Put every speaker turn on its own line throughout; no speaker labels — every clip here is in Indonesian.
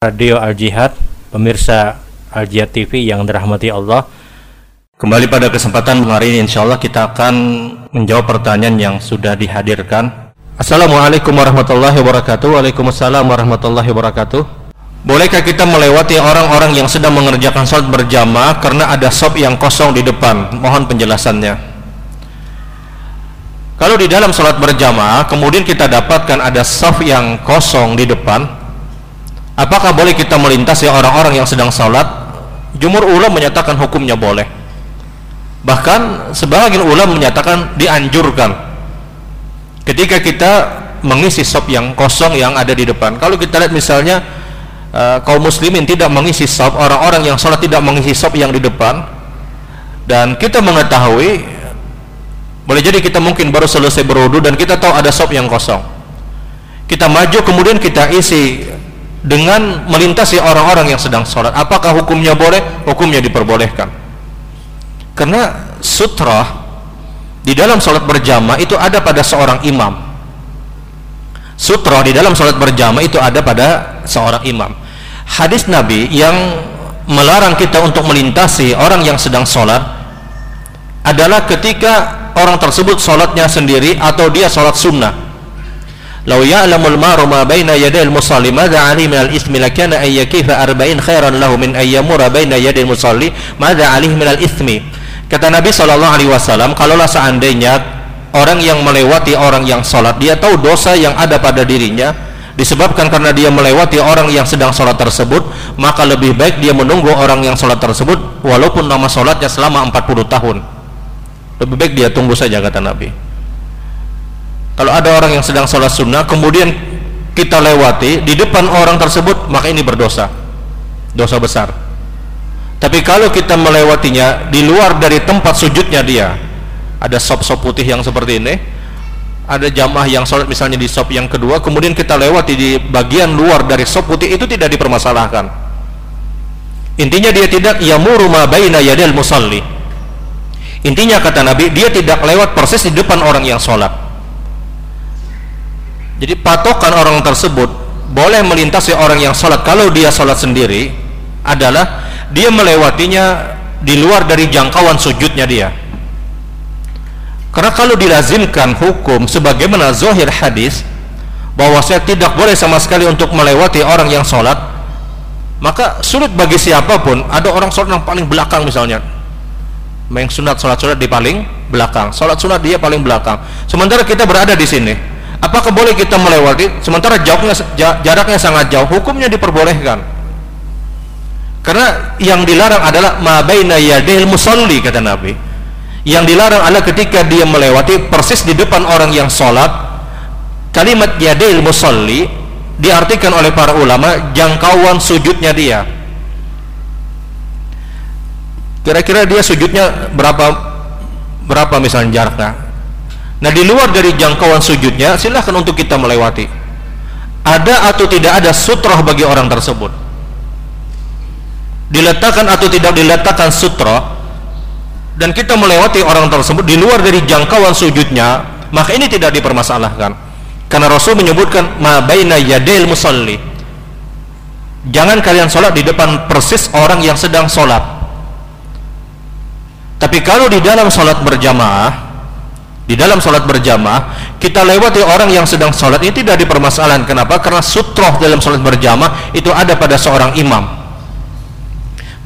Radio Al Jihad, pemirsa Al Jihad TV yang dirahmati Allah. Kembali pada kesempatan hari ini insya Allah kita akan menjawab pertanyaan yang sudah dihadirkan. Assalamualaikum warahmatullahi wabarakatuh. Waalaikumsalam warahmatullahi wabarakatuh. Bolehkah kita melewati orang-orang yang sedang mengerjakan sholat berjamaah karena ada sop yang kosong di depan? Mohon penjelasannya. Kalau di dalam sholat berjamaah, kemudian kita dapatkan ada sop yang kosong di depan, Apakah boleh kita melintasi orang-orang yang sedang sholat? Jumur ulama menyatakan hukumnya boleh. Bahkan sebagian ulama menyatakan dianjurkan. Ketika kita mengisi sop yang kosong yang ada di depan. Kalau kita lihat misalnya uh, kaum muslimin tidak mengisi sop, orang-orang yang sholat tidak mengisi sop yang di depan, dan kita mengetahui boleh jadi kita mungkin baru selesai berwudu dan kita tahu ada sop yang kosong. Kita maju kemudian kita isi dengan melintasi orang-orang yang sedang sholat. Apakah hukumnya boleh? hukumnya diperbolehkan. Karena sutra di dalam sholat berjamaah itu ada pada seorang imam. Sutra di dalam sholat berjamaah itu ada pada seorang imam. Hadis nabi yang melarang kita untuk melintasi orang yang sedang sholat adalah ketika orang tersebut sholatnya sendiri atau dia sholat sunnah Lau ya'lamul maru ma baina yadayil musalli madza ali min al-ithmi lakana ay yakifa arba'in khairan lahu min ay yamura baina yadayil musalli madza alih min al-ithmi. Kata Nabi wasallam, kalaulah seandainya orang yang melewati orang yang salat, dia tahu dosa yang ada pada dirinya disebabkan karena dia melewati orang yang sedang salat tersebut, maka lebih baik dia menunggu orang yang salat tersebut walaupun nama salatnya selama 40 tahun. Lebih baik dia tunggu saja kata Nabi kalau ada orang yang sedang sholat sunnah kemudian kita lewati di depan orang tersebut maka ini berdosa. Dosa besar. Tapi kalau kita melewatinya di luar dari tempat sujudnya dia ada sop-sop putih yang seperti ini ada jamaah yang sholat misalnya di sop yang kedua kemudian kita lewati di bagian luar dari sop putih itu tidak dipermasalahkan. Intinya dia tidak yamuru ma baina yadil musalli. Intinya kata Nabi dia tidak lewat persis di depan orang yang sholat jadi patokan orang tersebut boleh melintasi orang yang sholat. Kalau dia sholat sendiri adalah dia melewatinya di luar dari jangkauan sujudnya dia. Karena kalau dilazimkan hukum sebagaimana zohir hadis bahwa saya tidak boleh sama sekali untuk melewati orang yang sholat maka sulit bagi siapa pun. Ada orang sholat yang paling belakang misalnya. Main sunat sholat sunat di paling belakang. Sholat sunat dia paling belakang. Sementara kita berada di sini apakah boleh kita melewati? Sementara jauhnya jaraknya sangat jauh hukumnya diperbolehkan. Karena yang dilarang adalah ma baina yadil musalli kata Nabi. Yang dilarang adalah ketika dia melewati persis di depan orang yang sholat kalimat yadil musalli diartikan oleh para ulama jangkauan sujudnya dia. Kira-kira dia sujudnya berapa berapa misalnya jaraknya Nah di luar dari jangkauan sujudnya silahkan untuk kita melewati. Ada atau tidak ada sutroh bagi orang tersebut. Diletakkan atau tidak diletakkan sutroh dan kita melewati orang tersebut di luar dari jangkauan sujudnya, maka ini tidak dipermasalahkan. Karena Rasul menyebutkan ma baina yadil musalli. Jangan kalian sholat di depan persis orang yang sedang sholat. Tapi kalau di dalam sholat berjamaah, di dalam sholat berjamaah kita lewati orang yang sedang sholat ini tidak dipermasalahan kenapa? karena sutroh dalam sholat berjamaah itu ada pada seorang imam.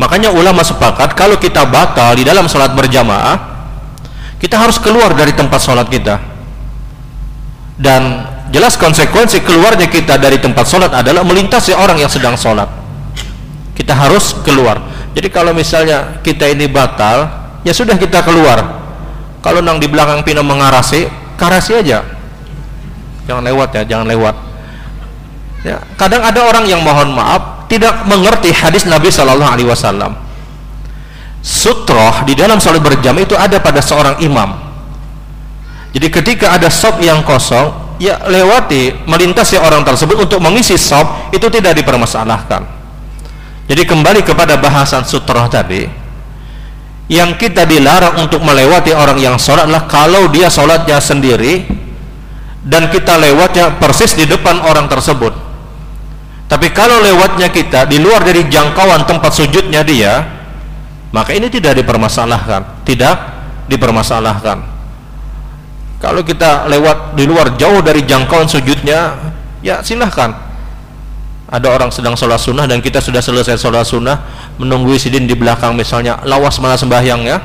Makanya ulama sepakat kalau kita batal di dalam sholat berjamaah kita harus keluar dari tempat sholat kita. Dan jelas konsekuensi keluarnya kita dari tempat sholat adalah melintasi orang yang sedang sholat kita harus keluar. Jadi kalau misalnya kita ini batal ya sudah kita keluar kalau nang di belakang pino mengarasi karasi aja. Jangan lewat ya jangan lewat. Ya kadang ada orang yang mohon maaf tidak mengerti hadis Nabi Shallallahu Alaihi Wasallam. Sutroh di dalam salat berjam itu ada pada seorang imam. Jadi ketika ada sop yang kosong ya lewati melintasi orang tersebut untuk mengisi sop itu tidak dipermasalahkan. Jadi kembali kepada bahasan sutroh tadi yang kita dilarang untuk melewati orang yang sholat adalah kalau dia sholatnya sendiri dan kita lewatnya persis di depan orang tersebut. Tapi kalau lewatnya kita di luar dari jangkauan tempat sujudnya dia maka ini tidak dipermasalahkan. Tidak dipermasalahkan. Kalau kita lewat di luar jauh dari jangkauan sujudnya ya silahkan. Ada orang sedang sholat sunnah dan kita sudah selesai sholat sunnah menunggu sidin di belakang misalnya lawas mana sembahyang ya.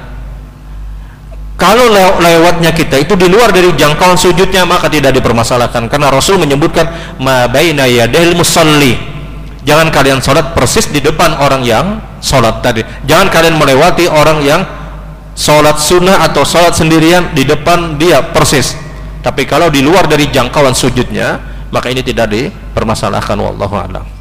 Kalau lewatnya kita itu di luar dari jangkauan sujudnya maka tidak dipermasalahkan. Karena Rasul menyebutkan ma baina yadil musalli. Jangan kalian sholat persis di depan orang yang sholat tadi. Jangan kalian melewati orang yang sholat sunnah atau sholat sendirian di depan dia persis. Tapi kalau di luar dari jangkauan sujudnya maka ini tidak dipermasalahkan wallahu a'lam